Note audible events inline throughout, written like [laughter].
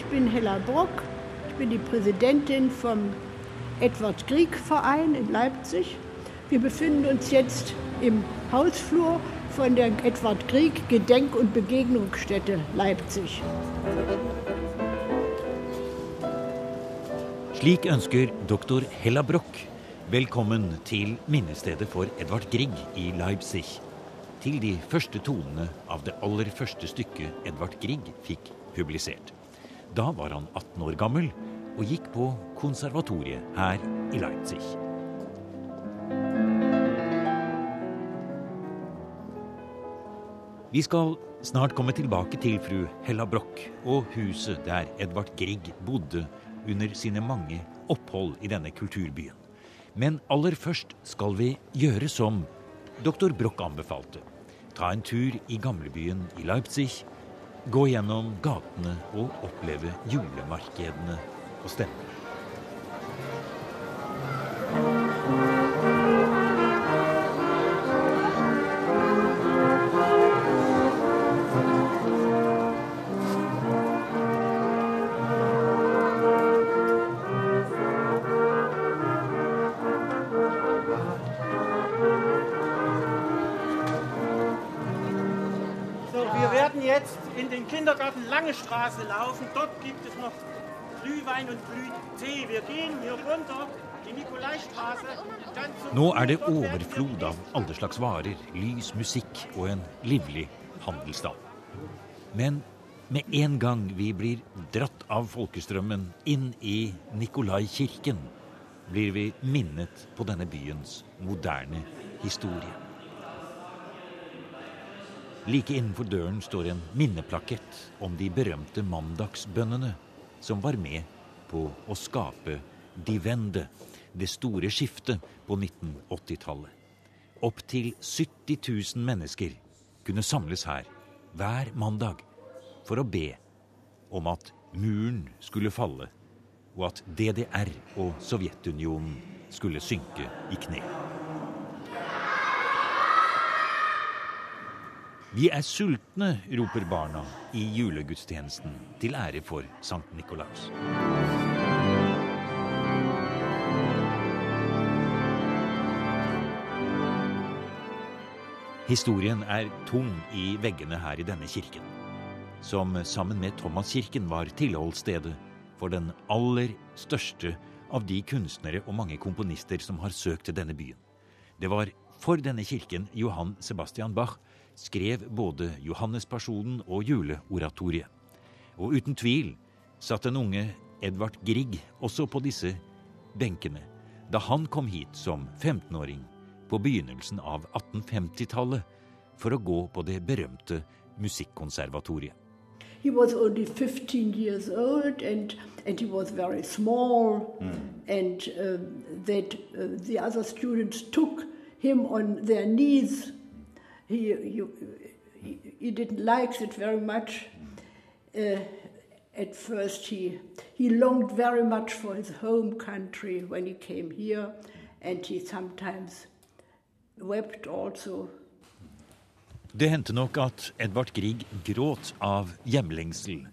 Ich bin Hella Brock. Ich bin die Präsidentin vom Edward Grieg Verein in Leipzig. Wir befinden uns jetzt im Hausflur von der Edward Grieg Gedenk- und Begegnungsstätte Leipzig. Slik ønsker doktor Hella Broch velkommen til minnestedet for Edvard Grieg i Leipzig. Til de første tonene av det aller første stykket Edvard Grieg fikk publisert. Da var han 18 år gammel og gikk på konservatoriet her i Leipzig. Vi skal snart komme tilbake til fru Hella Broch og huset der Edvard Grieg bodde under sine mange opphold i denne kulturbyen. Men aller først skal vi gjøre som doktor Broch anbefalte. Ta en tur i gamlebyen i Leipzig. Gå gjennom gatene og oppleve julemarkedene og stemningen. Kindergarten Lange Straße laufen. Dort gibt es noch Glühwein und Glühtee. Wir gehen hier runter, Nikolaistraße. Nå er det overflod av alle slags varer, lys, musikk og en livlig handelsstad. Men med en gang vi blir dratt av folkestrømmen inn i Nikolai-kirken, blir vi minnet på denne byens moderne historie. Like innenfor døren står en minneplakett om de berømte mandagsbønnene som var med på å skape Die Wende, det store skiftet på 1980-tallet. Opptil 70 000 mennesker kunne samles her hver mandag for å be om at muren skulle falle, og at DDR og Sovjetunionen skulle synke i kne. Vi er sultne, roper barna i julegudstjenesten til ære for Sankt Nikolaus. Historien er tung i veggene her i denne kirken, som sammen med Thomaskirken var tilholdsstedet for den aller største av de kunstnere og mange komponister som har søkt til denne byen. Det var for denne kirken Johan Sebastian Bach skrev både Johannespasjonen og juleoratoriet. Og uten tvil satt den unge Edvard Grieg også på disse benkene da han kom hit som 15-åring på begynnelsen av 1850-tallet for å gå på det berømte musikkonservatoriet. He was only 15 years old and, and he was very small, and uh, that uh, the other students took him on their knees. He, you, he, didn't like it very much. Uh, at first, he, he longed very much for his home country when he came here, and he sometimes wept also Det hendte nok at Edvard Grieg gråt av hjemlengsel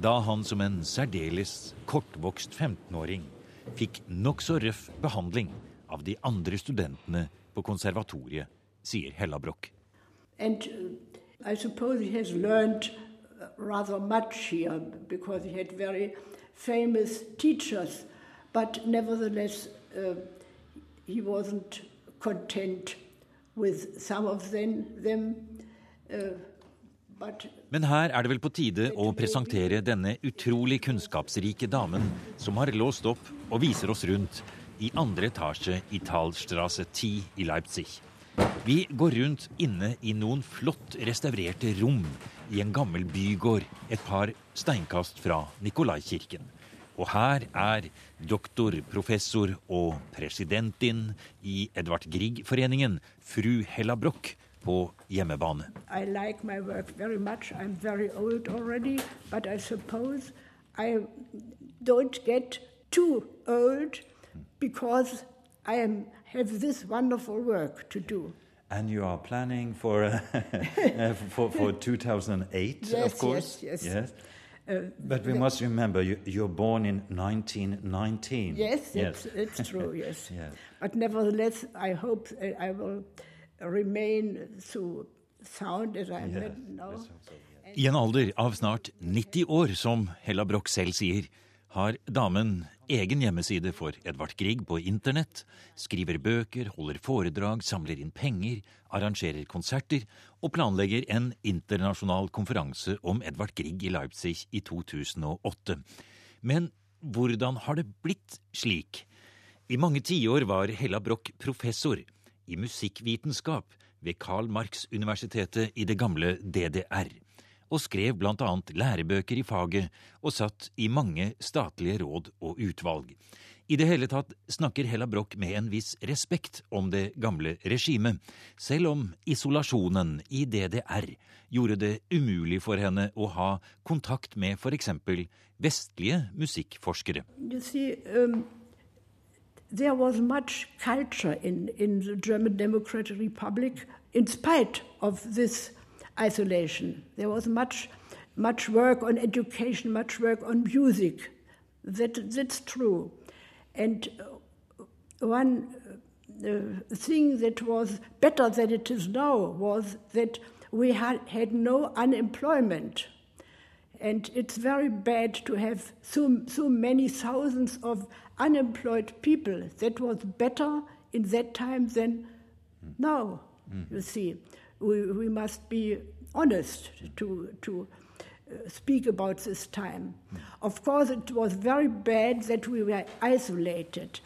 da han som en særdeles kortvokst 15-åring fikk nokså røff behandling av de andre studentene på konservatoriet, sier Hella Broch. And uh, I suppose he has learned rather much here because he had very famous teachers, but nevertheless, uh, he wasn't content with some of them. them uh, Men her er det vel på tide å presentere denne utrolig kunnskapsrike damen som har låst opp og viser oss rundt i andre etasje i Talstrasse 10 i Leipzig. Vi går rundt inne i noen flott restaurerte rom i en gammel bygård et par steinkast fra Nikolaikirken. Og her er doktor, professor og presidentin i Edvard Grieg-foreningen, fru Hella Broch, på hjemmebane. I like my work very much. I'm very old already, but I suppose I don't get too old because I am, have this wonderful work to do. And you are planning for uh, uh, [laughs] for, for 2008, Yes, of course. yes, yes. Yes. Uh, but we must remember you, you're born in 1919. Yes, yes. It's, it's true, [laughs] yes. yes. But nevertheless, I hope I will remain so sound as I am yeah, now. I en alder av snart 90 år, som Hella Broch selv sier, har damen egen hjemmeside for Edvard Grieg på internett, skriver bøker, holder foredrag, samler inn penger, arrangerer konserter og planlegger en internasjonal konferanse om Edvard Grieg i Leipzig i 2008. Men hvordan har det blitt slik? I mange tiår var Hella Broch professor i musikkvitenskap ved Karl Marx-universitetet i det gamle DDR og skrev annet lærebøker i faget og satt i mange statlige råd og utvalg. I det hele tatt snakker Hella Broch med en viss respekt om det gamle regimet, selv om isolasjonen i DDR gjorde det umulig for henne å ha kontakt med f.eks. vestlige musikkforskere. You see, um, there was much culture in, in the German Democratic Republic in spite of this isolation. There was much, much work on education, much work on music. That, that's true. And uh, one uh, thing that was better than it is now was that we had, had no unemployment. And it's very bad to have so, so many thousands of unemployed people. That was better in that time than now, mm. you see we, we must be honest to, to uh, speak about this time. Of course, it was very bad that we were isolated.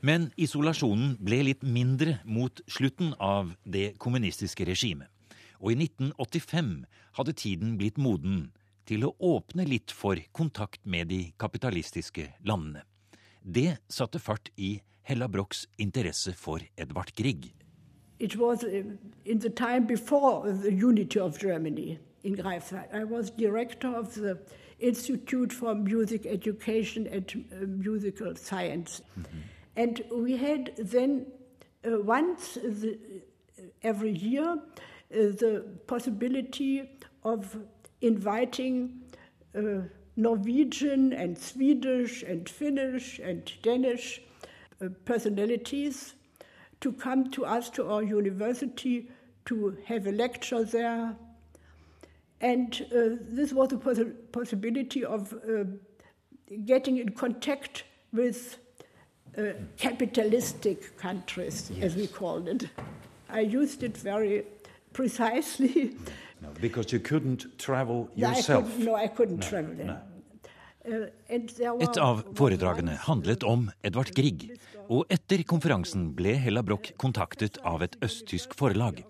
Men isolasjonen ble litt mindre mot slutten av det kommunistiske regimet. Og i 1985 hadde tiden blitt moden til å åpne litt for kontakt med de kapitalistiske landene. Det satte fart i Hella Brochs interesse for Edvard Grieg. It was uh, in the time before the unity of Germany in Greifswald. I was director of the Institute for Music Education and uh, Musical Science. Mm-hmm. And we had then uh, once the, uh, every year uh, the possibility of inviting uh, Norwegian and Swedish and Finnish and Danish personalities to come to us, to our university, to have a lecture there. And uh, this was a poss- possibility of uh, getting in contact with uh, capitalistic countries, yes. as we called it. I used it very precisely. No, because you couldn't travel yourself. I no, I couldn't no, travel there. No. Et av foredragene handlet om Edvard Grieg, og etter konferansen ble Hella Broch kontaktet av et østtysk forlag.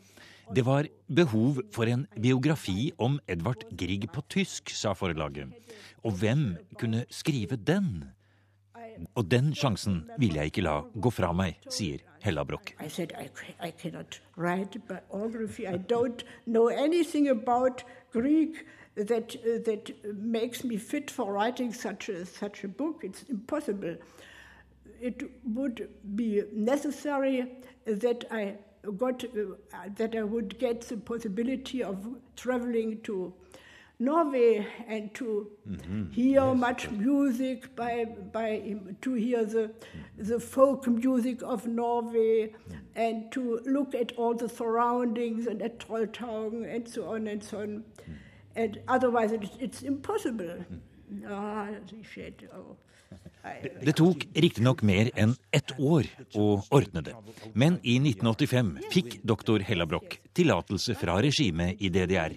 Det var behov for en biografi om Edvard Grieg på tysk, sa forlaget. Og hvem kunne skrive den? Og den sjansen vil jeg ikke la gå fra meg, sier Hella Broch. I said, I, I cannot write biography. I don't know anything about Greek that, uh, that makes me fit for writing such a, such a book. It's impossible. It would be necessary that I got uh, that I would get the possibility of traveling to Norway and to mm-hmm. hear yes, much music by by to hear the the folk music of Norway mm. and to look at all the surroundings and at Trolltaugen and so on and so on. Mm. And otherwise it's, it's impossible. Ah, oh. Det tok riktignok mer enn ett år å ordne det, men i 1985 fikk doktor Hella Broch tillatelse fra regimet i DDR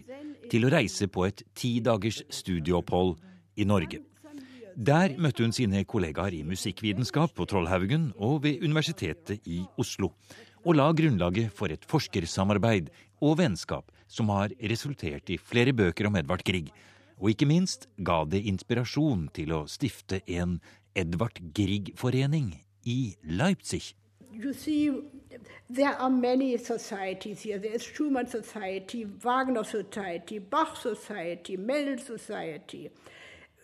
til å reise på et ti dagers studieopphold i Norge. Der møtte hun sine kollegaer i musikkvitenskap på Trollhaugen og ved Universitetet i Oslo, og la grunnlaget for et forskersamarbeid og vennskap som har resultert i flere bøker om Edvard Grieg, og ikke minst ga det inspirasjon til å stifte en Edvard Grieg-forening i Leipzig. You see, there are many societies here. There is Schumann Society, Wagner Society, Bach Society, Mendel Society,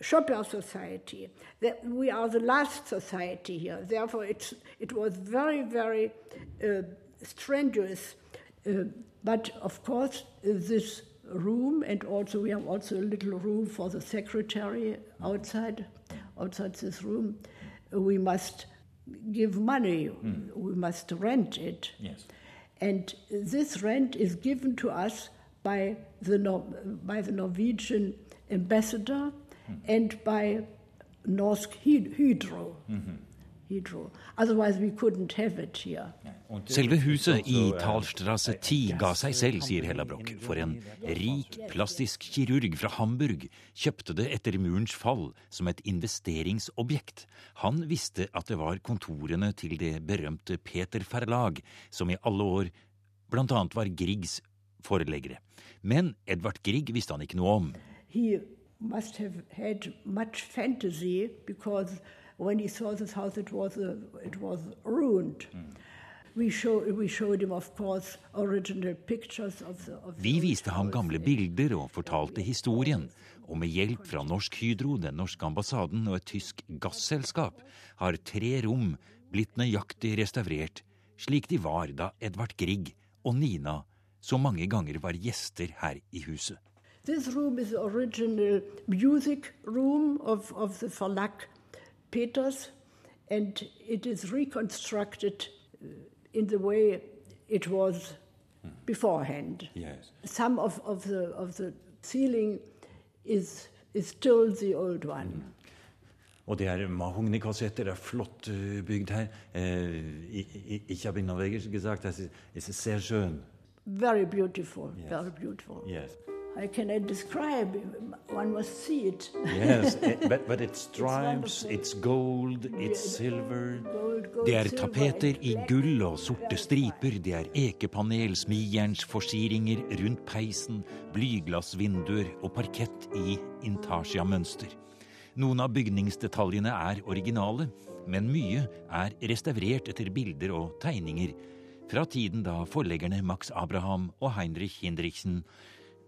Chopin Society. We are the last society here. Therefore, it was very, very uh, strenuous. Uh, but of course, uh, this room, and also we have also a little room for the secretary outside, outside this room. We must give money. Mm. We must rent it. Yes. And this rent is given to us by the, by the Norwegian ambassador mm. and by Norsk Hydro. Mm Hydro. Otherwise we couldn't have it here. Selve huset i Talstrasse 10 ga seg selv, sier Hella Broch. For en rik plastisk kirurg fra Hamburg kjøpte det etter murens fall som et investeringsobjekt. Han visste at det var kontorene til det berømte Peter Verlag, som i alle år blant annet var Griegs foreleggere. Men Edvard Grieg visste han ikke noe om. He must have had much fantasy because when he saw this house, it was, a, it was ruined. Mm. We, show, we course, the, Vi viste ham gamle bilder og fortalte historien. Og med hjelp fra Norsk Hydro, den norske ambassaden og et tysk gasselskap har tre rom blitt nøyaktig restaurert slik de var da Edvard Grieg og Nina så mange ganger var gjester her i huset. This room is the original music room of, of the Verlag Peters, and it is reconstructed uh, in the way it was beforehand. Yes. Some of, of, the, of the ceiling is, is still the old one. Mm. Og det er mahognykassetter. Det er flott uh, bygd her. Uh, ich habe in Norwegisch gesagt, es ist sehr schön. Very beautiful, yes. very beautiful. Yes. I cannot describe. One must see it. yes, [laughs] but, but it's stripes, it's, gold, it's silver. Det er tapeter i gull og sorte striper, det er ekepanel, smijernsforsiringer rundt peisen, blyglassvinduer og parkett i intarsia-mønster. Noen av bygningsdetaljene er originale, men mye er restaurert etter bilder og tegninger fra tiden da forleggerne Max Abraham og Heinrich Hindrichsen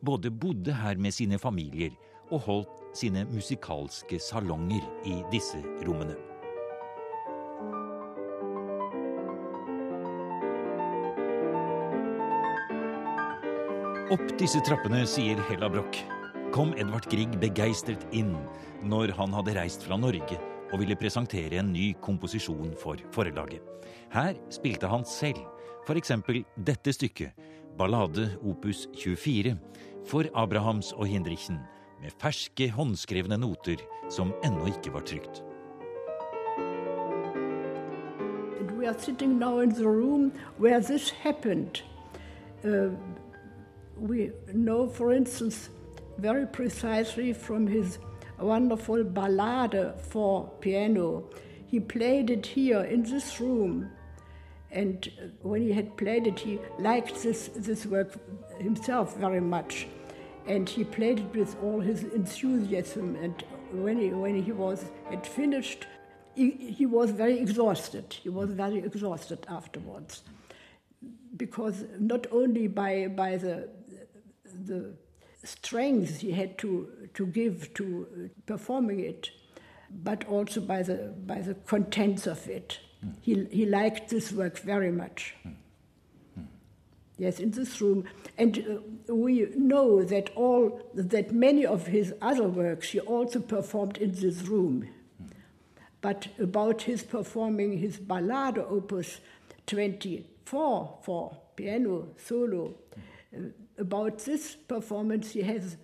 både bodde her med sine familier og holdt sine musikalske salonger i disse rommene. Opp disse trappene, sier Hella Broch, kom Edvard Grieg begeistret inn når han hadde reist fra Norge og ville presentere en ny komposisjon for forlaget. Her spilte han selv f.eks. dette stykket, ballade opus 24, for Abrahams og Hindrichen med ferske, håndskrevne noter som ennå ikke var trygt. We are sitting now in the room where this happened. Uh, for instance, very precisely from his wonderful ballade for piano. He played it here in this room. And when he had played it, he liked this, this work himself very much. And he played it with all his enthusiasm. And when he, when he was had finished, he, he was very exhausted. He was very exhausted afterwards. Because not only by, by the, the strength he had to, to give to performing it, but also by the, by the contents of it. He, he liked this work very much. Hmm. Yes, in this room, and uh, we know that all that many of his other works he also performed in this room. But about his performing his ballade opus 24 for piano solo, uh, about this performance he has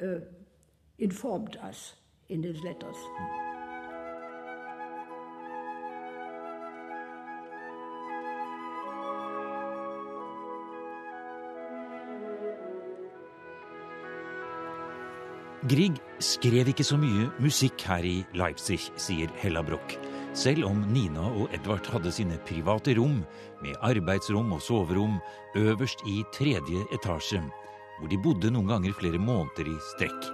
uh, informed us in his letters. Grieg skrev ikke så mye musikk her i Leipzig, sier Hella Broch. Selv om Nina og Edvard hadde sine private rom, med arbeidsrom og soverom, øverst i tredje etasje, hvor de bodde noen ganger flere måneder i strekk.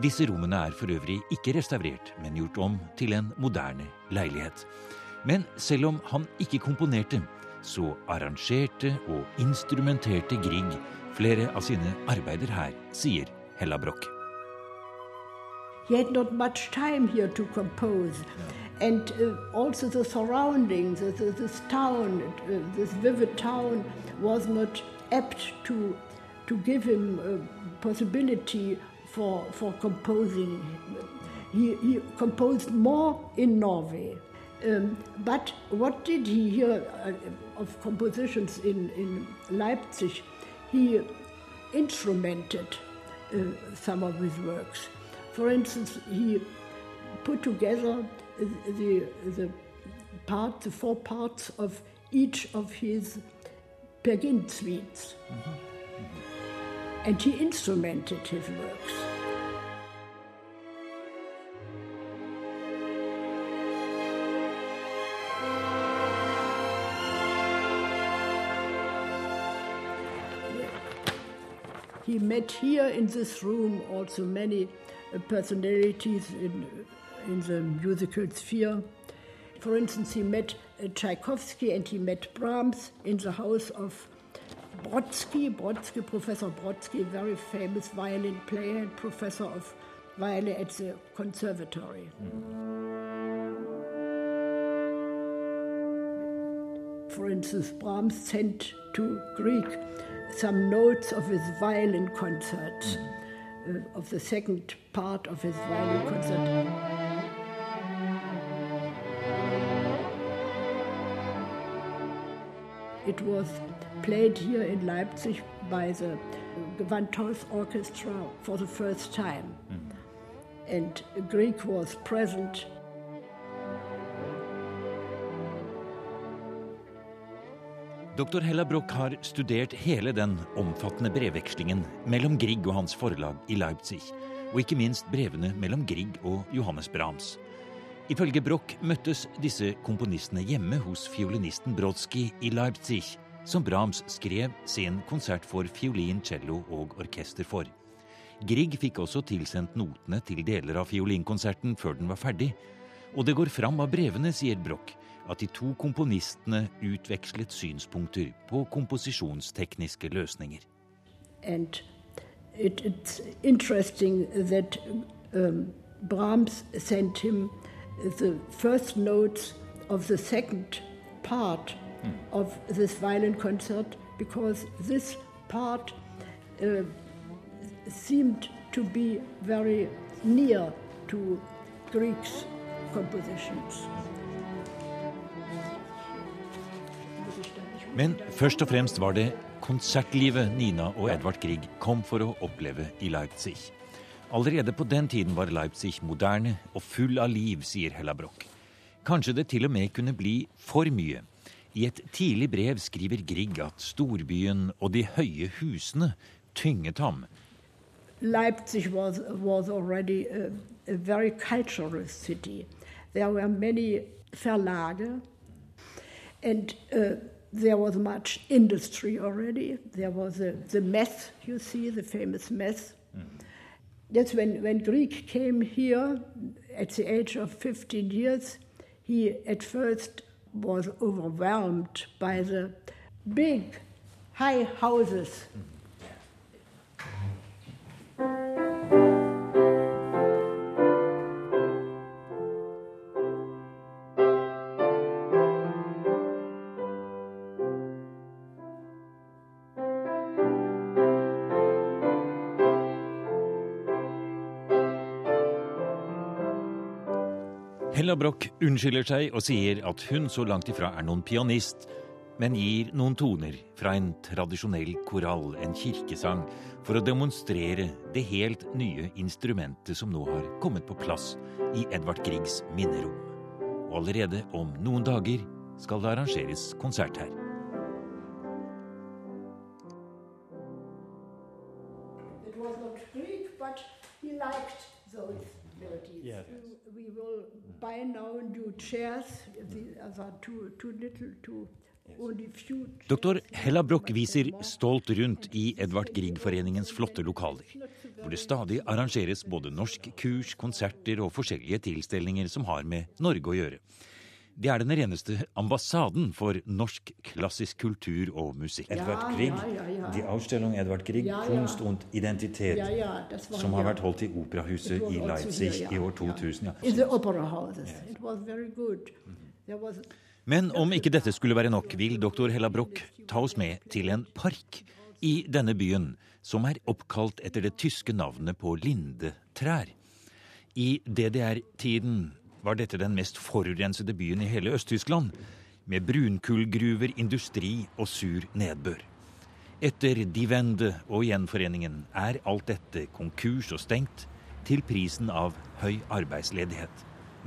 Disse rommene er for øvrig ikke restaurert, men gjort om til en moderne leilighet. Men selv om han ikke komponerte, så arrangerte og instrumenterte Grieg flere av sine arbeider her, sier Hella Broch. He had not much time here to compose. Yeah. And uh, also the surroundings, this town, uh, this vivid town, was not apt to to give him a possibility for, for composing. He, he composed more in Norway. Um, but what did he hear uh, of compositions in, in Leipzig? He instrumented uh, some of his works. For instance, he put together the, the part, the four parts of each of his Pergin suites. And he instrumented his works. He met here in this room also many personalities in, in the musical sphere. For instance, he met uh, Tchaikovsky and he met Brahms in the house of Brodsky. Brodsky, Professor Brodsky, very famous violin player and professor of violin at the conservatory. For instance, Brahms sent to Greek some notes of his violin concerts, uh, of the second part of his violin concert. It was played here in Leipzig by the Gewandhaus Orchestra for the first time. Mm. And Greek was present Dr. Hella Broch har studert hele den omfattende brevvekslingen mellom Grieg og hans forlag i Leipzig, og ikke minst brevene mellom Grieg og Johannes Brahms. Ifølge Broch møttes disse komponistene hjemme hos fiolinisten Brodsky i Leipzig, som Brahms skrev sin konsert for fiolin, cello og orkester for. Grieg fikk også tilsendt notene til deler av fiolinkonserten før den var ferdig, og det går fram av brevene, sier Broch, at de to komponistene utvekslet synspunkter på komposisjonstekniske løsninger. And it, it's interesting that um, Brahms sent him the first notes of the second part mm. of this violin concert because this part uh, seemed to be very near to Greeks' compositions. Men først og fremst var det konsertlivet Nina og Edvard Grieg kom for å oppleve i Leipzig. Allerede på den tiden var Leipzig moderne og full av liv, sier Hella Broch. Kanskje det til og med kunne bli for mye. I et tidlig brev skriver Grieg at storbyen og de høye husene tynget ham. Leipzig was, was already a, a very cultural city. There were many verlage. And uh, there was much industry already. There was a, the mess, you see, the famous mess. Mm. That's when, when Greek came here at the age of 15 years, he at first was overwhelmed by the big, high houses. Mm. Hella Broch unnskylder seg og sier at hun så langt ifra er noen pianist, men gir noen toner fra en tradisjonell korall, en kirkesang, for å demonstrere det helt nye instrumentet som nå har kommet på plass i Edvard Griegs minnerom. Og allerede om noen dager skal det arrangeres konsert her. Buy now do chairs. These are too, too little, to Doktor Hella Broch viser stolt rundt i Edvard Grieg-foreningens flotte lokaler, hvor det stadig arrangeres både norsk kurs, konserter og forskjellige tilstelninger som har med Norge å gjøre. Det er den reneste ambassaden for norsk klassisk kultur og musikk. Edvard Grieg, ja, ja, ja. de Ausstellung Edvard Grieg, kunst und identitet, som har vært holdt i Operahuset i Leipzig i år 2000. Men om ikke dette skulle være nok, vil doktor Hella Broch ta oss med til en park I denne byen, som er oppkalt etter det tyske navnet på lindetrær. I DDR-tiden var dette den mest forurensede byen i hele Øst-Tyskland, med brunkullgruver, industri og sur nedbør. Etter Die Wende og gjenforeningen er alt dette konkurs og stengt, til prisen av høy arbeidsledighet.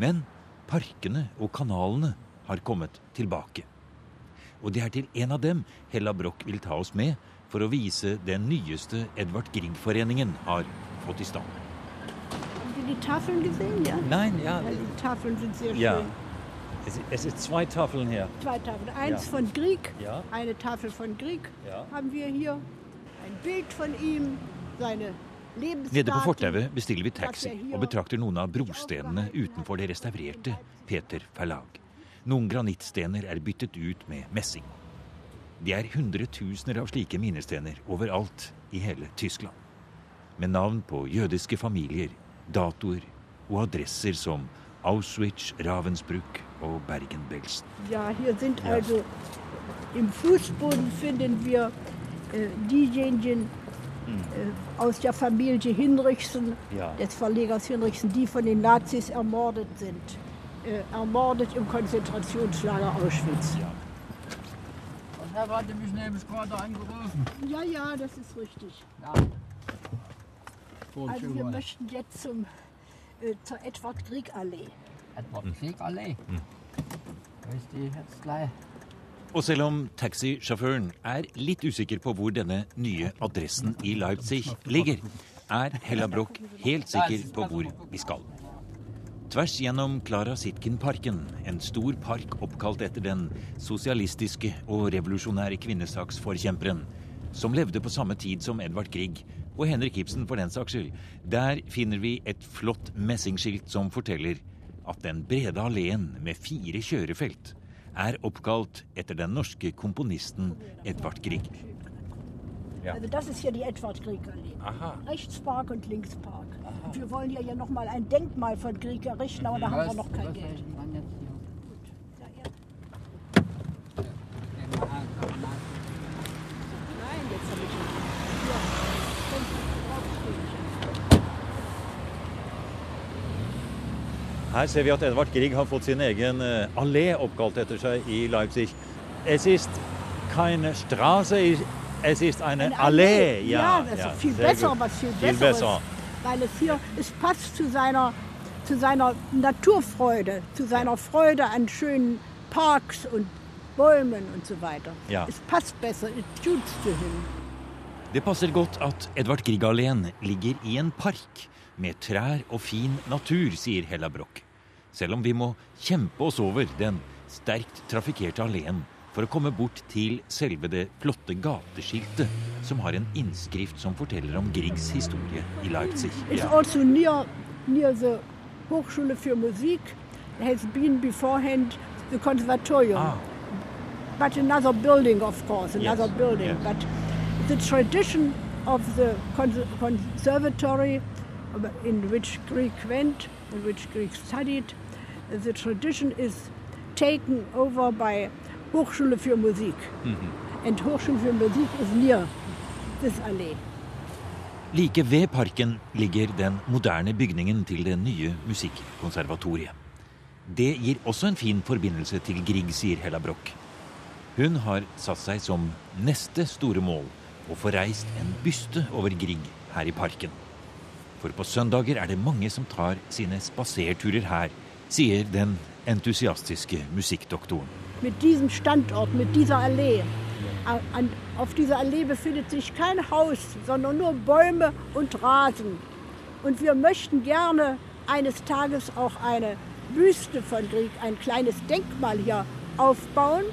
Men parkene og kanalene har kommet tilbake. Og det er til en av dem Hella Broch vil ta oss med for å vise den nyeste Edvard Grieg-foreningen har fått i stand. Die Tafeln gesehen? Ja? Nein, ja. ja die Tafeln sind sehr ja. schön. Es, es sind zwei Tafeln hier. Zwei Tafeln. Eins ja. von Grieg, ja. eine Tafel von Grieg ja. haben wir hier. Ein Bild von ihm, seine Nede på fortauet bestiller vi taxi og betrakter noen av brostenene utenfor det restaurerte Peter Verlag. Noen granittstener er byttet ut med messing. Det er hundretusener av slike minnestener overalt i hele Tyskland. Med navn på jødiske familier, datoer og adresser som Auschwitz, Ravensbrück og Bergen-Belsen. Ja, hier sind also im Fußboden finden wir äh, diejenigen äh, aus der Familie Hinrichsen, ja. des Verlegers Hinrichsen, die von den Nazis ermordet sind. Äh, ermordet im Konzentrationslager Auschwitz. Ja. Und Herr hatte mich nämlich gerade angerufen. Ja, ja, das ist richtig. Ja. Also wir möchten jetzt zum, äh, zur Edward Grieg Allee. Edward Grieg Allee? Hvis Ist die jetzt gleich Og selv om taxisjåføren er litt usikker på hvor denne nye adressen i Leipzig ligger, er Hella Broch helt sikker på hvor vi skal. Tvers gjennom Klara Sitkin-parken, en stor park oppkalt etter den sosialistiske og revolusjonære kvinnesaksforkjemperen, som levde på samme tid som Edvard Grieg og Henrik Ibsen for den saks skyld. Der finner vi et flott messingskilt som forteller at den brede alleen med fire kjørefelt er oppkalt etter den norske komponisten Edvard Grieg. Ja. Also das ist hier die Edward Grieg Allee. Aha. Rechtspark und Linkspark. Und wir wollen hier ja noch mal ein Denkmal von Grieg errichten, aber da haben wir noch kein Geld. Her ser vi at Edvard Grieg har fått sin egen uh, allé oppkalt etter seg i Leipzig. Es ist keine Straße, es ist eine, Eine Allee. Ja, ja, das ja, ist viel besser, gut. was viel, Viel besser besser. ist. Weil es hier, es passt zu seiner, zu seiner Naturfreude, zu seiner Freude an schönen Parks und Bäumen und so weiter. Ja. Es passt besser, it suits to him. Det passer godt at Edvard Grieg-alleen ligger i en park med trær og fin natur, sier Hella Broch. Selv om vi må kjempe oss over den sterkt trafikkerte alleen for å komme bort til selve det flotte gateskiltet som har en innskrift som forteller om Griegs historie i Leipzig. Also near, near the Hochschule für Musik. It has been beforehand the conservatorium. Ah. But another building, of course, another Yes, building. yes. But the tradition of the conservatory in which Greek went, in which Greek studied, the tradition is taken over by Hochschule für Musik. And Hochschule für Musik is near this alley. Like ved parken ligger den moderne bygningen til det nye musikkonservatoriet. Det gir også en fin forbindelse til Grieg, sier Hella Broch. Hun har satt seg som neste store mål å få reist en byste over Grieg her i parken. For på søndager er det mange som tar sine spaserturer her, sier den entusiastiske musikkdoktoren. mit diesem Standort, mit dieser Allee. An, auf dieser Allee befindet sich kein Haus, sondern nur Bäume und Rasen. Und wir möchten gerne eines Tages auch eine Büste von Grieg, ein kleines Denkmal hier aufbauen.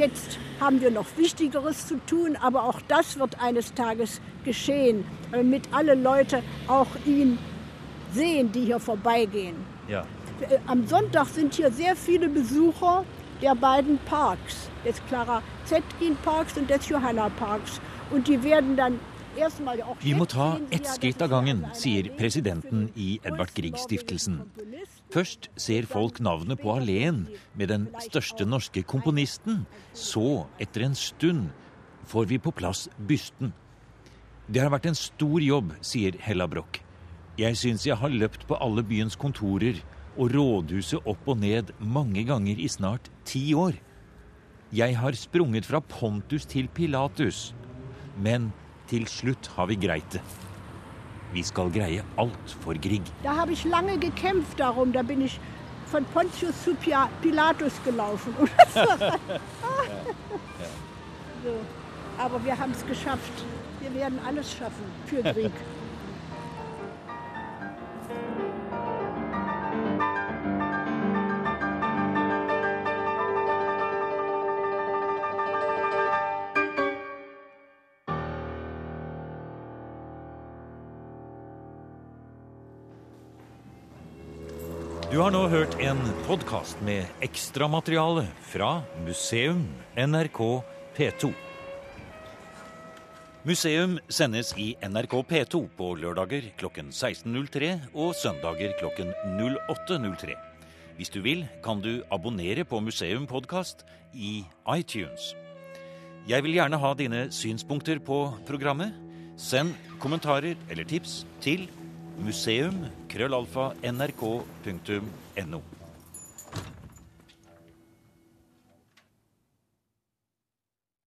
Jetzt haben wir noch Wichtigeres zu tun, aber auch das wird eines Tages geschehen, damit alle Leute auch ihn sehen, die hier vorbeigehen. Ja. Äh, Am Sonntag sind hier sehr viele Besucher der beiden Parks, des Clara Zetkin Parks und des Johanna Parks. Und die werden dann erstmal auch Vi må jetzt ta ett skritt av gangen, sier presidenten i Edvard Grieg-stiftelsen. Først ser folk navnet på alleen med den største norske komponisten. Så, etter en stund, får vi på plass bysten. Det har vært en stor jobb, sier Hella Broch. Jeg syns jeg har løpt på alle byens kontorer og rådhuset opp og ned mange ganger i snart ti år. Jeg har sprunget fra Pontus til Pilatus, men til slutt har vi greit det. Vi skal greie alt for Grieg. Da habe ich lange gekämpft darum. Da bin ich von Pontius zu Pilatus gelaufen. [laughs] so. Aber wir haben es geschafft. Wir werden alles schaffen für Grieg. Du har nå hørt en podkast med ekstramateriale fra Museum NRK P2. Museum sendes i NRK P2 på lørdager klokken 16.03 og søndager klokken 08.03. Hvis du vil, kan du abonnere på Museum podkast i iTunes. Jeg vil gjerne ha dine synspunkter på programmet. Send kommentarer eller tips til museum krøllalfa nrk.no.